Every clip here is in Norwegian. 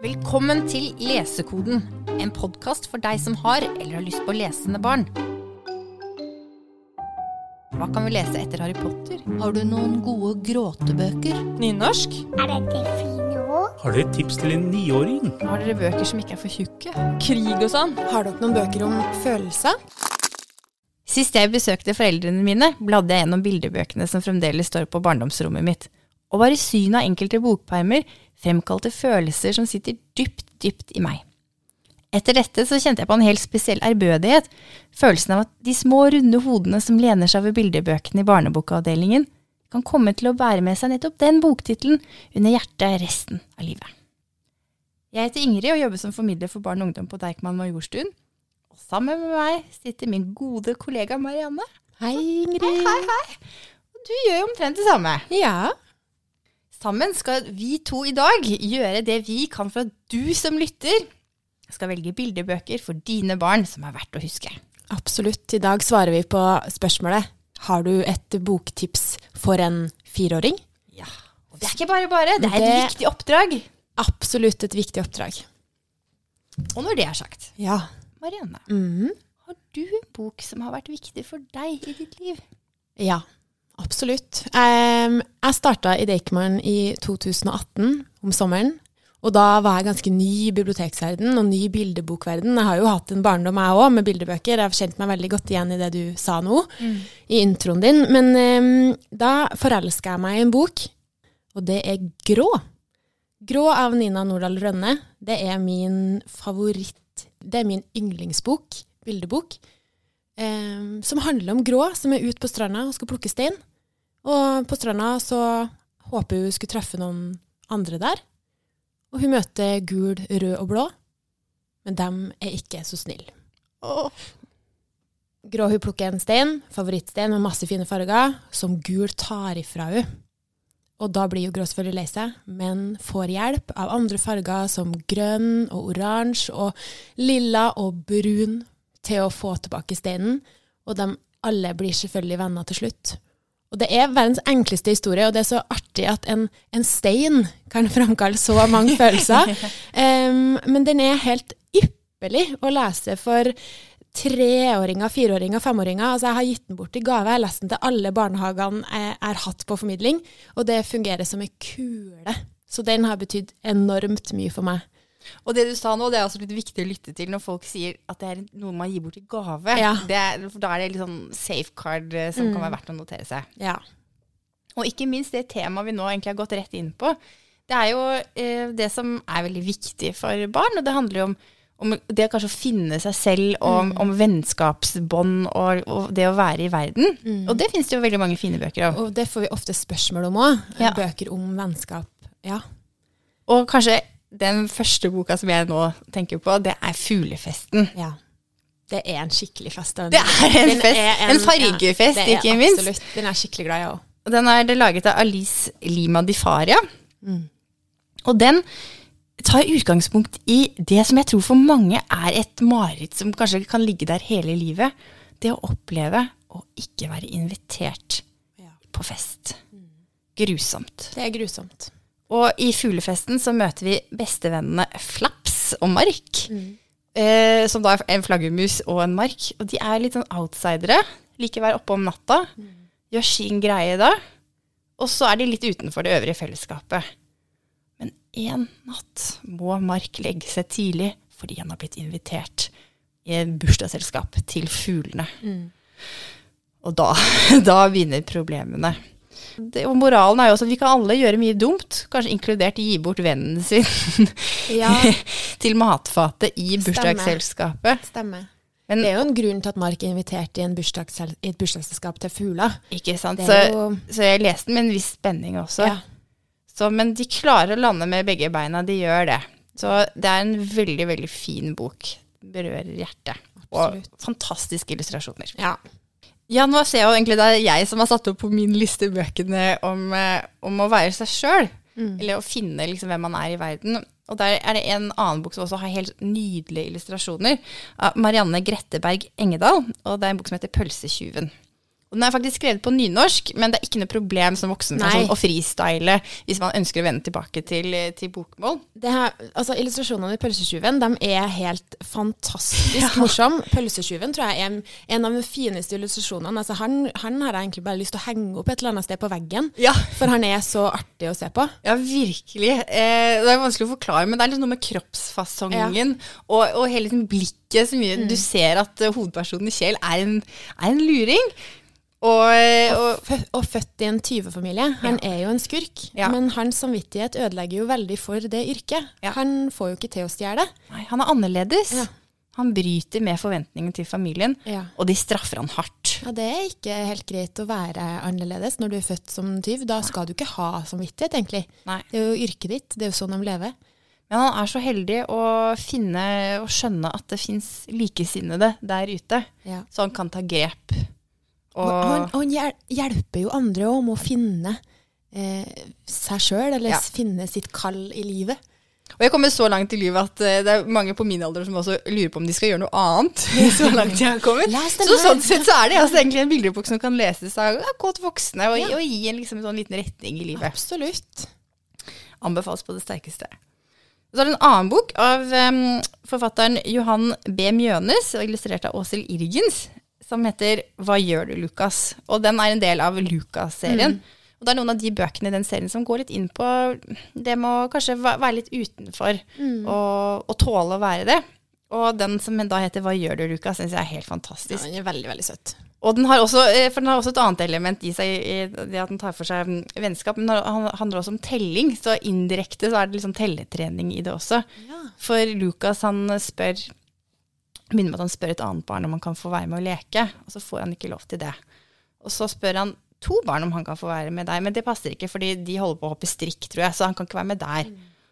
Velkommen til Lesekoden, en podkast for deg som har eller har lyst på lesende barn. Hva kan vi lese etter Harry Potter? Har du noen gode gråtebøker? Nynorsk? Er dette fine ord? Har dere et tips til en niåring? Har dere bøker som ikke er for tjukke? Krig og sånn? Har dere noen bøker om følelser? Sist jeg besøkte foreldrene mine, bladde jeg gjennom bildebøkene som fremdeles står på barndomsrommet mitt. Og bare synet av enkelte bokpermer fremkalte følelser som sitter dypt, dypt i meg. Etter dette så kjente jeg på en helt spesiell ærbødighet, følelsen av at de små, runde hodene som lener seg over bildebøkene i barnebokavdelingen, kan komme til å bære med seg nettopp den boktittelen under hjertet resten av livet. Jeg heter Ingrid og jobber som formidler for barn og ungdom på Deichman Majorstuen. Og sammen med meg sitter min gode kollega Marianne. Hei, Ingrid. Hei, hei. Og du gjør jo omtrent det samme. Ja. Sammen skal vi to i dag gjøre det vi kan for at du som lytter skal velge bildebøker for dine barn som er verdt å huske. Absolutt. I dag svarer vi på spørsmålet Har du et boktips for en fireåring? Ja. Og det er ikke bare bare, det er et Det- viktig oppdrag. Absolutt et viktig oppdrag. Og når det er sagt, Ja. Marianne, Mhm. har du en bok som har vært viktig for deg i ditt liv? Ja, absolutt. Jeg starta i Deichman i 2018, om sommeren. Og da var jeg ganske ny i biblioteksverden og ny i bildebokverden. Jeg har jo hatt en barndom, jeg òg, med bildebøker. Jeg har kjent meg veldig godt igjen i det du sa nå, i introen din. Men um, da forelska jeg meg i en bok, og det er Grå. Grå av Nina Nordahl Rønne. Det er min favoritt. Det er min yndlingsbok, bildebok, um, som handler om Grå, som er ute på stranda og skal plukke stein. Og på stranda så håper hun skulle treffe noen andre der. Og hun møter gul, rød og blå, men dem er ikke så snille. Grå hun plukker en stein, favorittstein med masse fine farger, som gul tar ifra hun. Og da blir jo Grå selvfølgelig lei seg, men får hjelp av andre farger som grønn og oransje og lilla og brun til å få tilbake steinen. Og de alle blir selvfølgelig venner til slutt. Og det er verdens enkleste historie, og det er så artig at en, en stein kan framkalle så mange følelser. Um, men den er helt ypperlig å lese for treåringer, fireåringer, femåringer. Altså, jeg har gitt den bort i gave. Jeg har lest den til alle barnehagene jeg har hatt på formidling, og det fungerer som ei kule. Så den har betydd enormt mye for meg. Og det du sa nå, det er også litt viktig å lytte til når folk sier at det er noe man gir bort i gave. Ja. Det er, for da er det litt sånn safeguard som som kan være verdt å notere seg. Ja. Og ikke minst det temaet vi nå egentlig har gått rett inn på. Det er jo eh, det som er veldig viktig for barn, og det handler jo om, om det kanskje å finne seg selv, og om vennskapsbånd og, og det å være i verden. Og det finnes det jo veldig mange fine bøker av. Og det får vi ofte spørsmål om òg. Ja. Bøker om vennskap. Ja. Og kanskje den første boka som jeg nå tenker på, det er 'Fuglefesten'. ja. Det er en skikkelig fest. Den. Det er en den fest. En fargefest, det er ikke minst. Absolutt. Den er skikkelig glad i òg. Den er laget av Alice Lima Di Faria. Og den tar utgangspunkt i det som jeg tror for mange er et mareritt som kanskje kan ligge der hele livet. Det å oppleve å ikke være invitert Ja. på fest. Grusomt. Det er grusomt. Og i Fuglefesten så møter vi bestevennene Flaps og Mark. Eh, som da er en flaggermus og en mark. Og de er litt sånn outsidere. Liker å være oppe om natta. Gjør sin greie da. Og så er de litt utenfor det øvrige fellesskapet. Men en natt må Mark legge seg tidlig fordi han har blitt invitert i et bursdagsselskap til fuglene. Og da, da begynner problemene. Det, og moralen er jo også at vi kan alle gjøre mye dumt, kanskje inkludert gi bort vennen sin Ja. til matfatet i bursdagsselskapet. Stemmer. Men Det er jo en grunn til at Mark er invitert i, i et bursdagsselskap til Fugla. ikke sant? Så, jo så jeg leste den med en viss spenning også. Ja. Så, men de klarer å lande med begge beina, de gjør det. Så det er en veldig, veldig fin bok. Berører hjertet. Absolutt. Og fantastiske illustrasjoner. ja. Ja, nå ser jeg jo egentlig det er jeg som har satt opp på min liste bøkene om, eh, om å være seg sjøl. Eller å finne liksom hvem man er i verden. Og der er det en annen bok som også har helt nydelige illustrasjoner. Av Marianne Gretteberg Engedal. Og det er en bok som heter 'Pølsetjuven'. Og den er faktisk skrevet på nynorsk, men det er ikke noe problem som voksenperson Nei. å freestyle hvis man ønsker å vende tilbake til, til bokmål. Det her, altså Illustrasjonene i Pølsetjuven er helt fantastisk morsomme. Pølsetjuven tror jeg er en av de fineste illustrasjonene. Altså, han, han har jeg egentlig bare lyst til å henge opp et eller annet sted på veggen. Ja. For han er så artig å se på. Ja, virkelig. Eh, det er vanskelig å forklare, men det er litt noe med kroppsfasongen og, og hele blikket som gjør Du ser at hovedpersonen hovedpersonen Kjell er en, er en luring. Og, og og født i en tyvefamilie. Han er jo en skurk, Ja. men hans samvittighet ødelegger jo veldig for det yrket. Ja. Han får jo ikke til å stjele. nei, han er annerledes. Ja. Han bryter med forventningene til familien, Ja. og de straffer han hardt. Ja, Det er ikke helt greit å være annerledes når du er født som tyv. Da skal du ikke ha samvittighet, egentlig. Nei. Det er jo yrket ditt. Det er jo sånn de lever. Men han er så heldig å finne og skjønne at det fins likesinnede der ute, Ja. så han kan ta grep. Og han, han hjelper jo andre om å finne eh, seg sjøl, eller Ja. finne sitt kall i livet. Og jeg kommer så langt i livet at eh, det er mange på min alder som også lurer på om de skal gjøre noe annet. så langt jeg har kommet. Så sånn sett så er det altså egentlig en bildebok som kan leses av godt voksne, og, og gi en liksom, sånn liten retning i livet. Absolutt. Anbefales på det sterkeste. Så er det en annen bok av um, forfatteren Johan B. Mjønes, og illustrert av Åshild Irgens, som heter Hva gjør du, Lukas? Og den er en del av Lukas-serien. Og det er noen av de bøkene i den serien som går litt inn på det med å kanskje være litt utenfor, og, og tåle å være det. Og den som da heter Hva gjør du, Lukas, syns jeg er helt Ja, fantastisk. den er veldig, veldig søtt. Og den har også, eh, den har også et annet element i seg, i det at den tar for seg mm, vennskap. Men den handler også om telling, så indirekte så er det liksom telletrening i det også. For Lukas han spør begynner med at han spør et annet barn om han kan få være med å leke, og så får han ikke lov til det. Og så spør han to barn om han kan få være med deg, men det passer ikke, fordi de holder på å hoppe strikk, tror jeg, så han kan ikke være med der.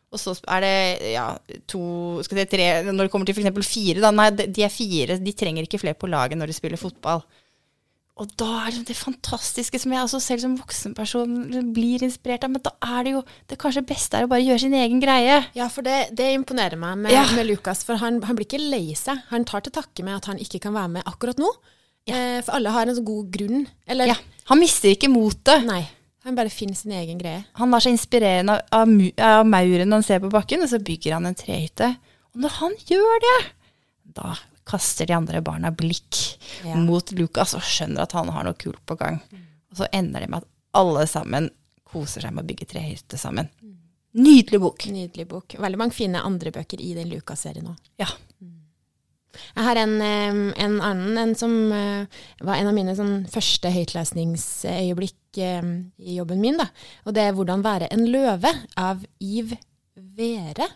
Og så er det ja, to skal si, tre, Når det kommer til f.eks. fire, da, nei, de de er fire, de trenger ikke flere på laget når de spiller fotball. Og da er det det fantastiske som jeg også selv som voksenperson blir inspirert av. Men da er det jo det kanskje beste er å bare gjøre sin egen greie. Ja, for det, det imponerer meg med, Ja. med Lukas, for han, han blir ikke lei seg. Han tar til takke med at han ikke kan være med akkurat nå. Eh, for alle har en så god grunn. Eller Ja, han mister ikke motet. nei, han bare finner sin egen greie. Han lar seg inspirere av, av, av mauren han ser på bakken, og så bygger han en trehytte. Og når han gjør det, da kaster de andre barna blikk Ja. mot Lukas og skjønner at han har noe kult på gang. Og så ender det med at alle sammen koser seg med å bygge trehytte sammen. Nydelig bok. Nydelig bok. Veldig mange fine andre bøker i den Lukas-serien òg. Ja. Jeg har en, en annen, en som eh, var en av mine sånn, første høytlesningsøyeblikk i jobben min. Da. Og det er 'Hvordan være en løve' av Iv Vere.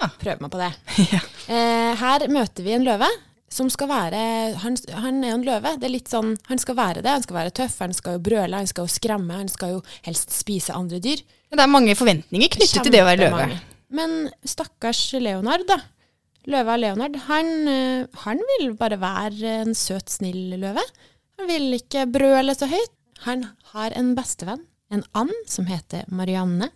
Ja. Prøv meg på det. Ja. Eh, her møter vi en løve som skal være han, han er jo en løve. Det er litt sånn, Han skal være det. Han skal være tøff, han skal jo brøle, han skal jo skremme, han skal jo helst spise andre dyr. Det er mange forventninger knyttet til det å være løve. Mange. Men stakkars Leonard, da. Løva Leonard, han, eh, han vil bare være en søt, snill løve. Han vil ikke brøle så høyt. Han har en bestevenn, en and, som heter Marianne.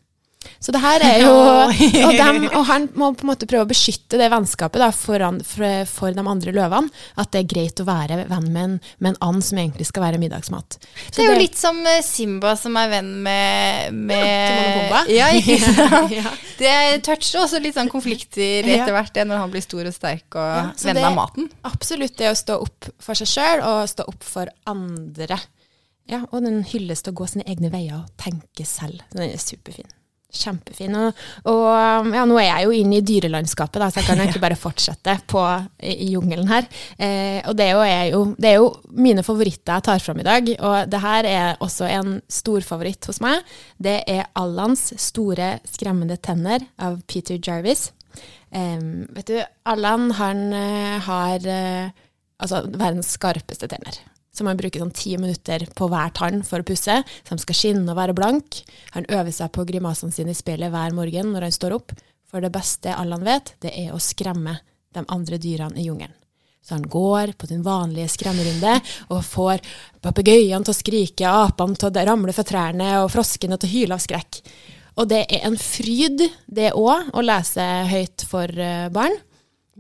Så det her er jo og, dem, og han må på en måte prøve å beskytte det vennskapet da, foran, for, for de andre løvene. At det er greit å være venn med en, med en and som egentlig skal være middagsmat. Så Det er jo litt som eh, Simba som er venn med, med Timon og Pumba. Ja, ikke sant? Ja. Det toucher også litt sånn konflikter etter hvert, det når han blir stor og sterk og Ja, venn av maten. Absolutt det å stå opp for seg sjøl og stå opp for andre. Ja, og den hylles til å gå sine egne veier og tenke selv. Den er superfin. Kjempefin. Og, og ja, nå er jeg jo inne i dyrelandskapet, da, så jeg kan egentlig bare fortsette på, i, i jungelen her. Eh, og det er, jo, er jo, det er jo mine favoritter jeg tar fram i dag, og det her er også en stor favoritt hos meg. Det er Allans store skremmende tenner av Peter Jarvis. Eh, vet du, Allan han eh, har eh, altså verdens skarpeste tenner. Så man bruker sånn ti minutter på hver tann for å pusse, så de skal skinne og være blank. Han øver seg på grimasene sine i speilet hver morgen når han står opp, for det beste Allan vet, det er å skremme de andre dyrene i jungelen. Så han går på sin vanlige skremmerunde og får papegøyene til å skrike, apene til å ramle fra trærne og froskene til å hyle av skrekk. Og det er en fryd, det òg, å lese høyt for eh, barn.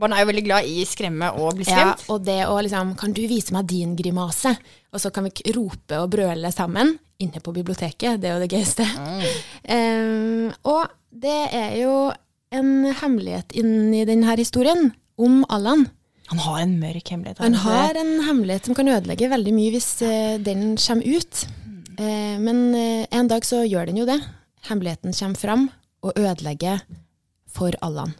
Barn er jo veldig glad i skremme og bli skremt. Ja, og det å liksom Kan du vise meg din grimase? Og så kan vi rope og brøle sammen inne på biblioteket. Det er jo det gøyeste. Eh, og det er jo en hemmelighet inni denne historien om Allan. Han har en mørk hemmelighet. Han har en hemmelighet som kan ødelegge veldig mye hvis uh, den kommer ut. Eh, men uh, en dag så gjør den jo det. Hemmeligheten kommer fram og ødelegger for Allan.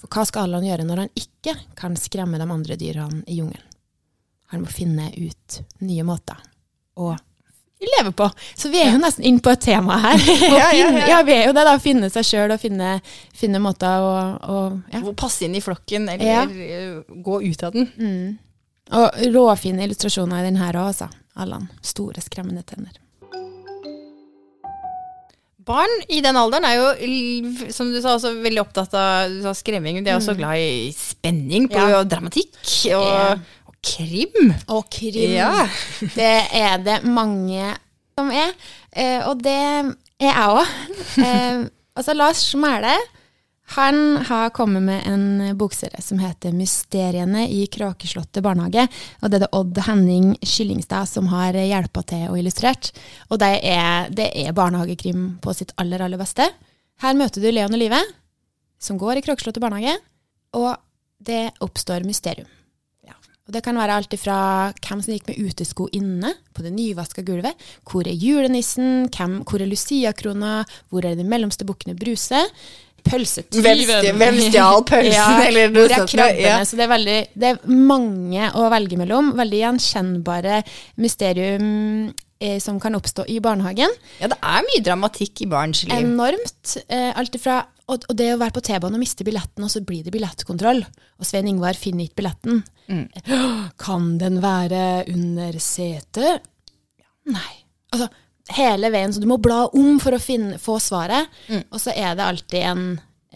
For hva skal Allan gjøre når han ikke kan skremme de andre dyrene i jungelen? Han må finne ut nye måter å leve på. Så vi er jo nesten inne på et tema her. Ja, finne, ja. vi er jo det, da. Finne seg sjøl og finne, finne måter å, å ja. Passe inn i flokken, eller Ja. eh, gå ut av den. Og råfine illustrasjoner i den her òg, altså. Allan. Store, skremmende tenner. Barn i den alderen er jo, som du sa, også veldig opptatt av du sa skremming. De er også glad i spenning på Ja. og dramatikk og, Ja. og krim. Og krim. Ja. Det er det mange som er. Eh, og det er jeg òg. Eh, altså, Lars Mæle han har kommet med en bokserie som heter 'Mysteriene i Kråkeslottet barnehage'. Og det er det Odd Henning Skillingstad som har hjelpa til og illustrert. Og det er, det er barnehagekrim på sitt aller, aller beste. Her møter du Leon og Live, som går i Kråkeslottet barnehage, og det oppstår mysterium. Og Det kan være alt ifra hvem som gikk med utesko inne på det nyvaska gulvet, hvor er julenissen, hvem, hvor er Lucia-krona, hvor er de mellomste bukkene Bruse, pølsetyven Hvem stjal pølsen, Ja, eller noe sånt, krabbene? ja. Så det er, veldig, det er mange å velge mellom. Veldig gjenkjennbare mysterium eh, som kan oppstå i barnehagen. Ja, det er mye dramatikk i barns liv. Enormt. Eh, alt ifra og, og det å være på T-banen og miste billetten, og så blir det billettkontroll. Og Svein Ingvar finner ikke billetten. Kan den være under setet? Nei. Altså, hele veien, så du må bla om for å finne, få svaret. Og så er det alltid en,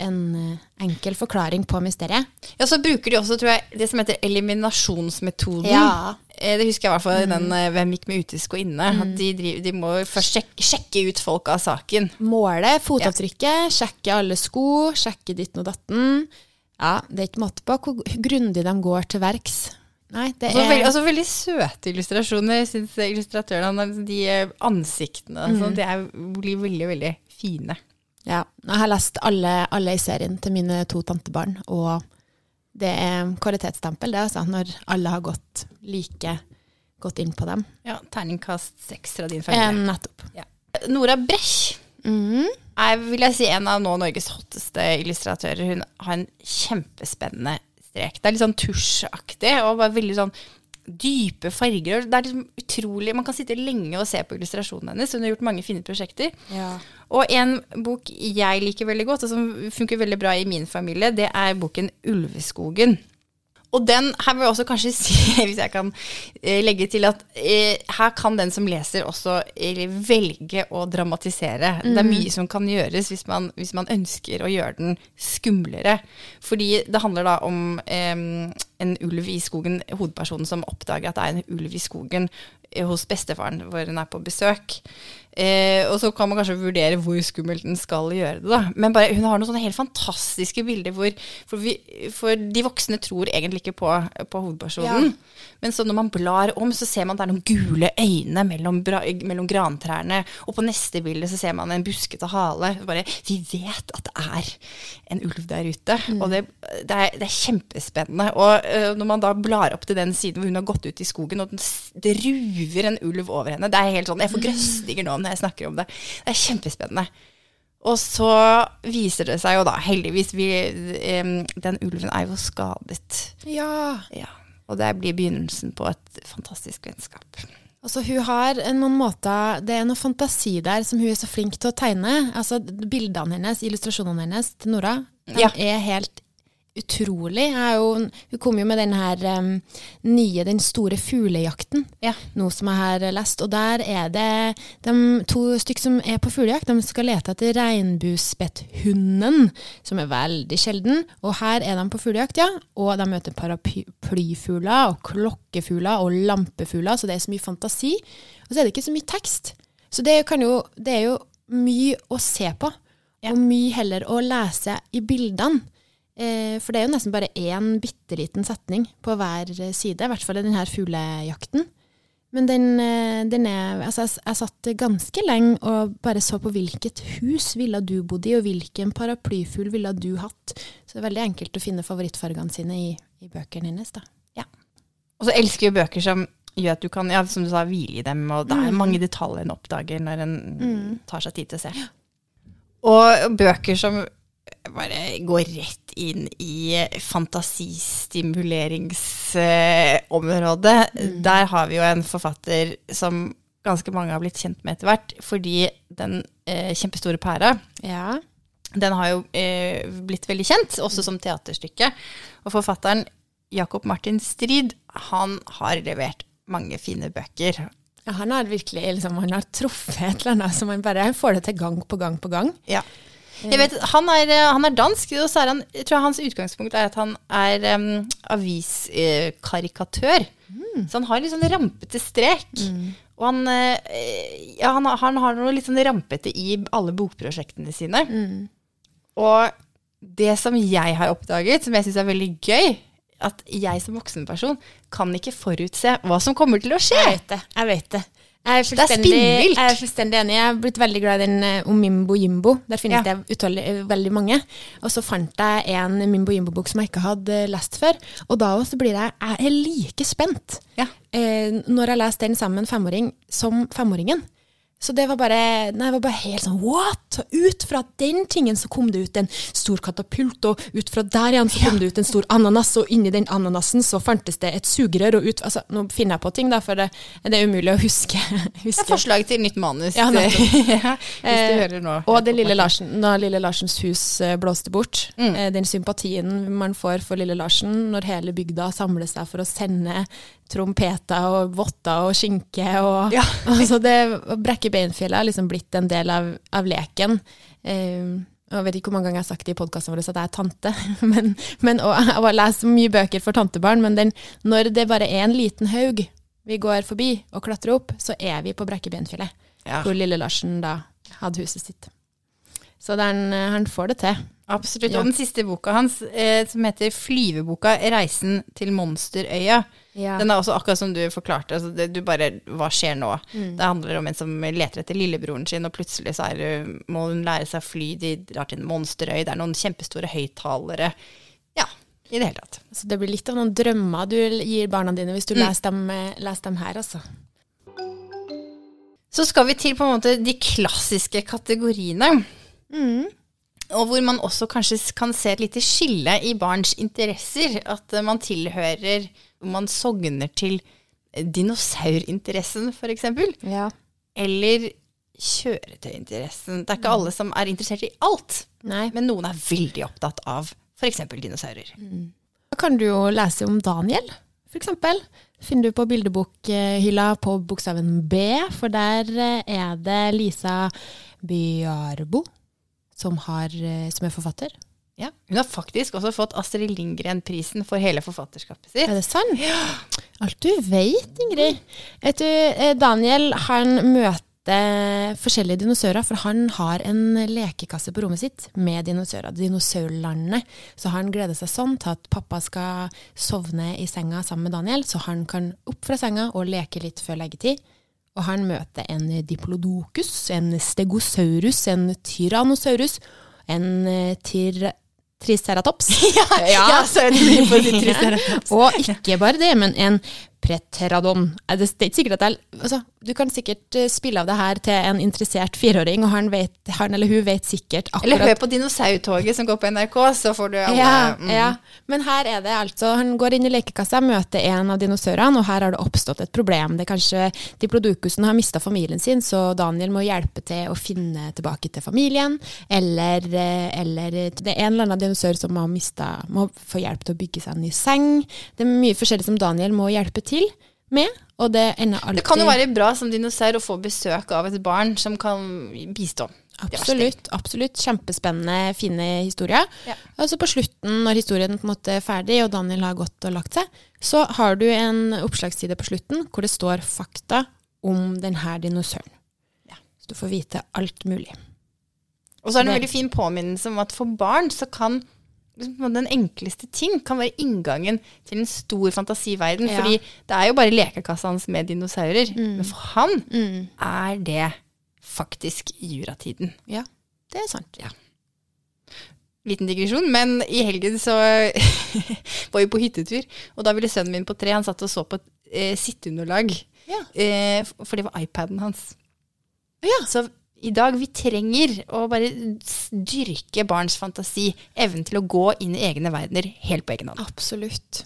en eh, enkel forklaring på mysteriet. Ja, så bruker de også, tror jeg, det som heter eliminasjonsmetoden. Ja. Eh, Det husker jeg i hvert fall i den eh, Hvem gikk med utesko inne? At de, driver, de må først sjekke, sjekke ut folk av saken. Måle fotavtrykket, sjekke alle sko, sjekke ditten og datten. Ja, det er ikke måte på hvor grundig de går til verks. Nei, det Og så er veldig, altså, veldig søte illustrasjoner. Jeg synes illustratørene, de eh, ansiktene, mm. sånn, de er, blir veldig, veldig fine. Ja, jeg har lest alle, alle i serien til mine to tantebarn, og det er kvalitetsstempel, det, altså, når alle har gått like godt inn på dem. Ja, Terningkast seks fra din Eh, familie. nettopp. Nora Brech mm. er vil jeg si, en av nå Norges hotteste illustratører. Hun har en kjempespennende strek. Det er litt sånn tusjaktig og bare veldig sånn dype farger. Det er liksom utrolig, Man kan sitte lenge og se på illustrasjonene hennes. Hun har gjort mange fine prosjekter. Ja. Og en bok jeg liker veldig godt, og som funker veldig bra i min familie, det er boken 'Ulveskogen'. Og den, her vil jeg også kanskje si, hvis jeg kan eh, legge til at eh, her kan den som leser også eh, velge å dramatisere. Det er mye som kan gjøres hvis man, hvis man ønsker å gjøre den skumlere. Fordi det handler da om eh, en ulv i skogen, hovedpersonen som oppdager at det er en ulv i skogen hos bestefaren hvor hun er på besøk. Eh, og så kan man kanskje vurdere hvor skummelt den skal gjøre det. da. Men bare, hun har noen sånne helt fantastiske bilder hvor for, vi, for de voksne tror egentlig ikke på, på hovedpersonen. Men så når man blar om, så ser man at det er noen gule øyne mellom, mellom grantrærne. Og på neste bilde så ser man en buskete hale. Bare, vi vet at det er en ulv der ute. Og det, det, er, det er kjempespennende. Og øh, når man da blar opp til den siden hvor hun har gått ut i skogen, og den, det ruver en ulv over henne Det er helt sånn, Jeg får grøsninger nå når jeg snakker om det. Det er kjempespennende. Og så viser det seg jo da, heldigvis vi, Den ulven er jo skadet. ja. Ja. Og det blir begynnelsen på et fantastisk vennskap. Altså, hun har noen måter Det er noe fantasi der som hun er så flink til å tegne. Altså, Bildene hennes, illustrasjonene hennes til Nora, de Ja. er helt utrolig. Jo, hun kom jo med den her um, nye Den store fuglejakten, Ja. noe som jeg har lest. Og der er det de to stykk som er på fuglejakt. De skal lete etter regnbuespetthunden, som er veldig sjelden. Og her er de på fuglejakt, ja. Og de møter paraplyfugler og klokkefugler og lampefugler, så det er så mye fantasi. Og så er det ikke så mye tekst. Så det, kan jo, det er jo mye å se på, og mye heller å lese i bildene for det er jo nesten bare én bitte liten setning på hver side, i hvert fall i denne fuglejakten. Men den, eh, den er Altså, jeg, jeg satt ganske lenge og bare så på hvilket hus ville du bodd i, og hvilken paraplyfugl ville du hatt. Så det er veldig enkelt å finne favorittfargene sine i, i bøkene hennes, da. Og så elsker jeg bøker som gjør at du kan, ja, som du sa, hvile i dem, og det er mange detaljer en oppdager når en tar seg tid til å se. Og bøker som bare går rett inn i fantasistimuleringsområdet. Der har vi jo en forfatter som ganske mange har blitt kjent med etter hvert, fordi den eh, kjempestore pæra Ja. den har jo eh, blitt veldig kjent, også som teaterstykke. Og forfatteren Jakob Martin Strid, han har levert mange fine bøker. Ja, han har virkelig liksom, han har truffet et eller annet som han bare får det til gang på gang på gang. Ja. Jeg vet, han, er, eh, han er dansk, og så er han, jeg tror hans utgangspunkt er at han er um, aviskarikatør. Så han har litt sånn rampete strek. Og han, eh, ja, han, han har noe litt sånn rampete i alle bokprosjektene sine. Og det som jeg har oppdaget, som jeg syns er veldig gøy, at jeg som voksenperson kan ikke forutse hva som kommer til å skje. Jeg vet det. Jeg vet det. Jeg er, er fullstendig, spinnvilt. jeg er fullstendig enig. Jeg har blitt veldig glad i den eh, om Mimbo Jimbo. Der finnes Ja. det utallig, eh, veldig mange. Og så fant jeg en Mimbo Jimbo-bok som jeg ikke hadde eh, lest før. Og da også blir jeg, jeg er like spent Ja. eh, når jeg leser den sammen med en femåring som femåringen. Så det var bare, nei, det var bare helt sånn what? Ut fra den tingen så kom det ut en stor katapult, og ut fra der igjen så kom det ut en stor ananas, og inni den ananasen så fantes det et sugerør, og ut Altså, nå finner jeg på ting, da, for det, det er umulig å huske. Det er huske. forslag til nytt manus. Ja. Ja, Hvis du Eh, hører nå. Og det lille Larsen, når Lille Larsens hus eh, blåste bort, Mm. eh, den sympatien man får for Lille Larsen når hele bygda samler seg for å sende trompeter og votter og skinke og Ja. altså det, Å brekke beinfjella har liksom blitt en del av, av leken. Um, jeg vet ikke hvor mange ganger jeg har sagt det i podkasten vår at jeg er tante. Men, men, og jeg har lest mye bøker for tantebarn, men den, når det bare er en liten haug vi går forbi og klatrer opp, så er vi på Brekkebeinfjellet. Ja. Hvor lille Larsen da hadde huset sitt. Så den, eh, han får det til. Absolutt. Ja. Og den siste boka hans, eh, som heter Flyveboka 'Reisen til Monsterøya', Ja. den er også akkurat som du forklarte. Altså det, du bare Hva skjer nå? Mm. Det handler om en som leter etter lillebroren sin, og plutselig så er, må hun lære seg å fly. De drar til en monsterøy. Det er noen kjempestore høyttalere. Ja, i det hele tatt. Så det blir litt av noen drømmer du gir barna dine hvis du leser, dem, eh, leser dem her, altså. Så skal vi til på en måte de klassiske kategoriene. Og hvor man også kanskje kan se et lite skille i barns interesser. At eh, man tilhører man sogner til dinosaurinteressen, f.eks. Ja. Eller kjøretøyinteressen. Det er ikke alle som er interessert i alt. Nei. Men noen er veldig opptatt av f.eks. dinosaurer. Da kan du jo lese om Daniel, eksempel. Finner du på bildebokhylla på bokstaven B, for der eh, er det Lisa Byarbo som, har, eh, som er forfatter. Ja. Hun har faktisk også fått Astrid Lindgren-prisen for hele forfatterskapet sitt. Er det sant? Ja. Alt du vet, Ingrid. Vet du, eh, Daniel han møter forskjellige dinosaurer, for han har en lekekasse på rommet sitt med dinosaurer. Dinosaurlandet. Så han gleder seg sånn til at pappa skal sovne i senga sammen med Daniel, så han kan opp fra senga og leke litt før leggetid. Og han møter en diplodocus, en stegosaurus, en tyrannosaurus, en eh, tir triceratops. Ja, så er det for å si triceratops. Og ikke bare det, men en preteradon. Det det er ikke sikkert at jeg, altså, du kan sikkert eh, spille av det her til en interessert fireåring, og han, vet, han eller hun vet sikkert akkurat Eller hør på Dinosaurtoget som går på NRK, så får du alle ja, mm. ja, men her er det altså Han går inn i lekekassa, møter en av dinosaurene, og her har det oppstått et problem. Det er kanskje Diplodocusen har mista familien sin, så Daniel må hjelpe til å finne tilbake til familien. Eller, eh, eller det er en eller annen dinosaur som har mista Må få hjelp til å bygge seg en ny seng. Det er mye forskjellig som Daniel må hjelpe til med, og det ender alltid Det kan jo være bra som dinosaur å få besøk av et barn som kan bistå. Absolutt. absolutt. Kjempespennende, fine historier. Ja. Og så på slutten, når historien på en måte er ferdig, og Daniel har gått og lagt seg, så har du en oppslagsside på slutten hvor det står fakta om denne dinosauren. Ja. Så du får vite alt mulig. Og så er det en veldig fin påminnelse om at for barn så kan den enkleste ting kan være inngangen til en stor fantasiverden. Ja. Fordi det er jo bare lekekassa hans med dinosaurer. Mm. Men for han er det faktisk juratiden. Ja, det er sant. Liten digresjon, men i helgen så var vi på hyttetur. Og da ville sønnen min på tre, han satt og så på et eh, sitteunderlag. Ja. Eh, for det var iPaden hans. Ja. Så i dag, vi trenger å bare dyrke barns fantasi. Evnen til å gå inn i egne verdener helt på egen hånd. Absolutt.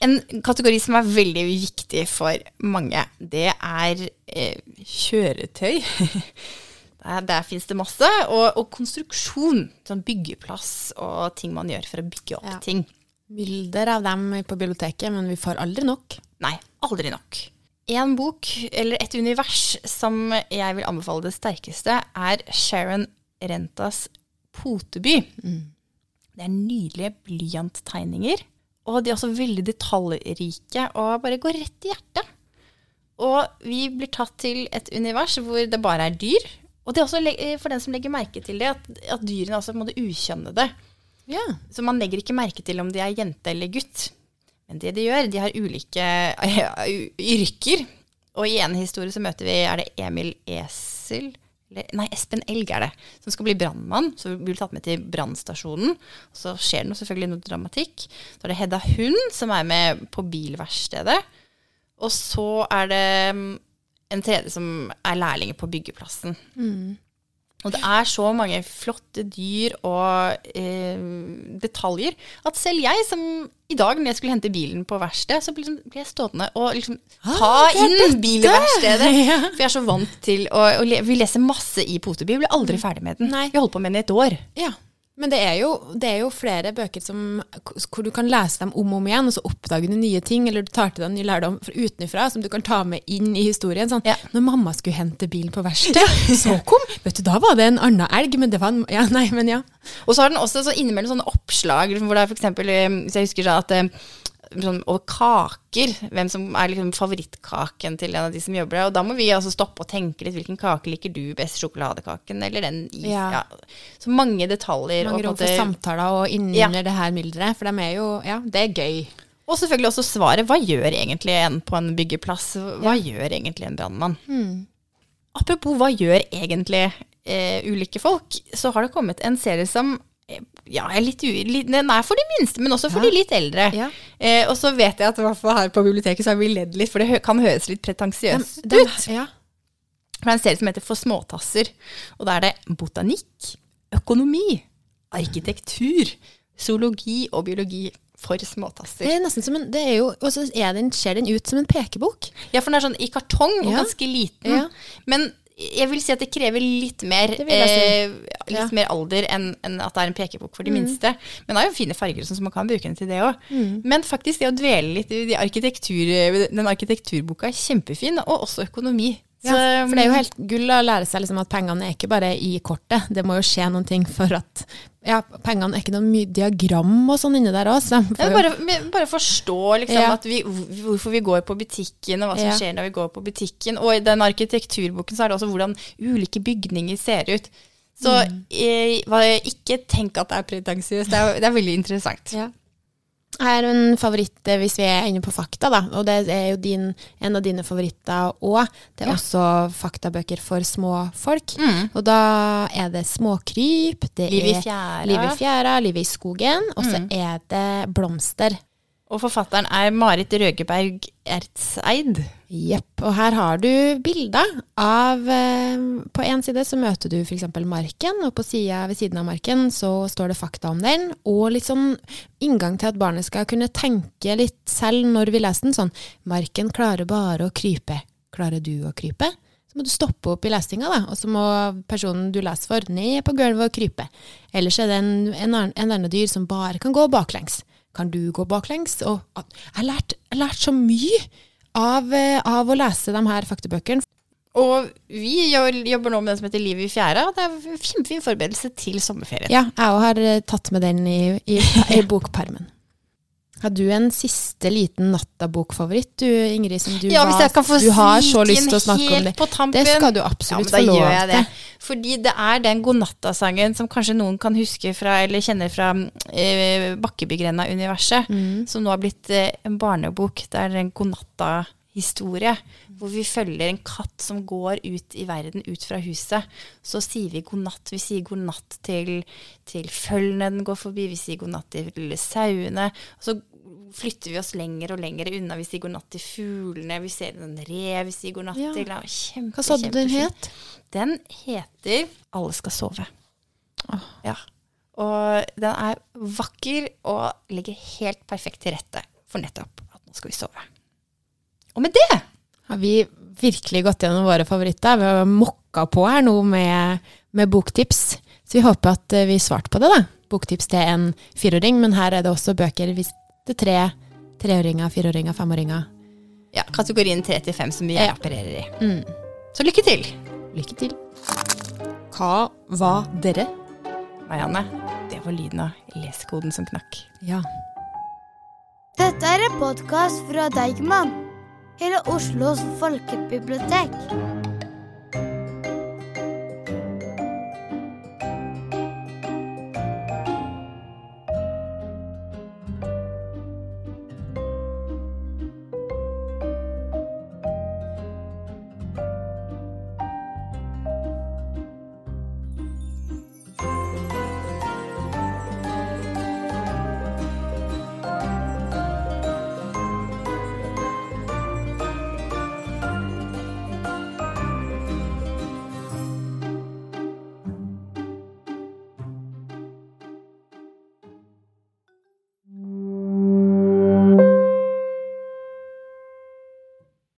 En kategori som er veldig viktig for mange, det er eh, kjøretøy. der der fins det masse. Og, og konstruksjon. Sånn byggeplass og ting man gjør for å bygge opp Ja. ting. Bilder av dem på biblioteket, men vi får aldri nok. Nei, aldri nok. En bok, eller et univers, som jeg vil anbefale det sterkeste, er Sharon Rentas Poteby. Det er nydelige blyanttegninger, og de er også veldig detaljrike og bare går rett i hjertet. Og vi blir tatt til et univers hvor det bare er dyr. Og det er også for den som legger merke til det, at, at dyrene er også på en måte ukjønnede. Yeah. Så man legger ikke merke til om de er jente eller gutt. Men det de gjør, de har ulike yrker. Og i en historie så møter vi er det Emil Esel Nei, Espen Elg er det. Som skal bli brannmann. Så blir tatt med til brannstasjonen. Så skjer det selvfølgelig noe dramatikk. Så er det Hedda Hund som er med på bilverkstedet. Og så er det mm, en tredje som er lærling på byggeplassen. Og det er så mange flotte dyr og eh, detaljer at selv jeg, som i dag når jeg skulle hente bilen på verksted, så ble, liksom, ble jeg stående og liksom ta det er inn bilverkstedet. Ja. For jeg er så vant til å, å le, Vi leser masse i Poteby, vi blir aldri ferdig med den. Nei. Vi holdt på med den i et år. Ja. Men det er, jo, det er jo flere bøker som, hvor du kan lese dem om og om igjen, og så oppdager du nye ting, eller du tar til deg ny lærdom fra utenfra som du kan ta med inn i historien. Sånn, Ja. Når mamma skulle hente bilen på verksted, så kom Vet du, da var det en annen elg, men det var en Ja, nei, men ja. Og så har den også så innimellom sånne oppslag liksom, hvor det er for eksempel, eh, hvis jeg husker sånn at eh, sånn, over kaker, hvem som er liksom favorittkaken til en av de som jobber der. Og da må vi altså stoppe og tenke litt. Hvilken kake liker du best? Sjokoladekaken eller den is? Ja. Ja. Så mange detaljer. Mange rom for samtaler og inni Ja. det her mylderet, for de er jo Ja, det er gøy. og selvfølgelig også svaret. Hva gjør egentlig en på en byggeplass? Hva gjør egentlig en brannmann? Apropos hva gjør egentlig eh, ulike folk, så har det kommet en serie som ja, er litt, litt, den er for de minste, men også for Ja. de litt eldre. Ja. Eh, og så vet jeg at her på biblioteket så har vi ledd litt, for det kan høres litt pretensiøst ut. ja. For det er en serie som heter For småtasser. Og da er det botanikk, økonomi, arkitektur, zoologi og biologi for småtasser. Det er nesten som en Det er jo Og så er den, ser den ut som en pekebok. Ja, for den er sånn i kartong og ganske liten. Ja. Men jeg vil si at det krever litt mer, si. eh, litt Ja. Mm. mer alder enn enn at det er en pekebok for de minste. Men det er jo fine farger, sånn, så man kan bruke den til det òg. Men faktisk det å dvele litt i de arkitektur, den arkitekturboka er kjempefin, og også økonomi. Ja, for det er jo helt gull å lære seg liksom at pengene er ikke bare i kortet. Det må jo skje noen ting for at Ja, pengene er ikke noe mye diagram og sånn inni der òg. Ja, bare, bare forstå liksom, Ja. at vi, hvorfor vi går på butikken, og hva som skjer når vi går på butikken. Og i den arkitekturboken så er det også hvordan ulike bygninger ser ut. Så Mm. jeg, ikke tenk at det er pretensiøst. Det, det er veldig interessant. Ja. Har en favoritt eh, hvis vi er inne på fakta, da. Og det er jo din, en av dine favoritter òg. Det er Ja. også faktabøker for små folk. Mm. Og da er det småkryp, det Liv i er fjæra. liv i fjæra, liv i skogen, og så Mm. er det blomster. Og forfatteren er Marit Røgeberg Ertseid. Jepp. Og her har du bilder av eh, På én side så møter du f.eks. marken, og på sida ved siden av marken så står det fakta om den, og litt sånn inngang til at barnet skal kunne tenke litt selv når vi leser den. Sånn Marken klarer bare å krype. Klarer du å krype? Så må du stoppe opp i lesinga, da, og så må personen du leser for, ned på gulvet og krype. Ellers er det en, en, en annen dyr som bare kan gå baklengs. Kan du gå baklengs? Og jeg har lært, så mye av, eh, av å lese de her faktabøkene. Og vi jobber nå med den som heter Liv i fjæra. Det er en kjempefin forberedelse til sommerferien. Ja, jeg òg har eh, tatt med den i, i, i bokpermen. Har du en siste liten nattabokfavoritt, du Ingrid, som du, Ja, hvis jeg kan få du har så lyst til å snakke om det? på tampen. Det skal du Ja, men absolutt få lov jeg det. Fordi det er den godnatta-sangen som kanskje noen kan huske fra, eller kjenner fra eh, Bakkebygrenda-universet, Mm. som nå har blitt eh, en barnebok. Det er en godnatta-historie, hvor vi følger en katt som går ut i verden, ut fra huset. Så sier vi godnatt. Vi sier godnatt til, til følgene den går forbi, vi sier godnatt til sauene. Og så flytter vi oss lenger og lenger unna. Vi sier godnatt til fuglene, vi ser en rev, vi sier godnatt Ja. til kjempe, Hva sa du den het? Den heter Alle skal sove. Ja. Og den er vakker og ligger helt perfekt til rette for nettopp at nå skal vi sove. Og med det Har vi virkelig gått gjennom våre favoritter? Vi har mokka på her nå med, med boktips. Så vi håper at eh, vi svarte på det, da. Boktips til en fireåring, men her er det også bøker hvis er tre treåringer, fireåringer, femåringer. ja, kategorien 3 til 5 som vi Ja. opererer i. Mm. Så lykke til, Lykke til. Hva var dere? Marianne. Det var lyden av lesekoden som knakk. Ja. Dette er en podkast fra Deigman, hele Oslos folkebibliotek.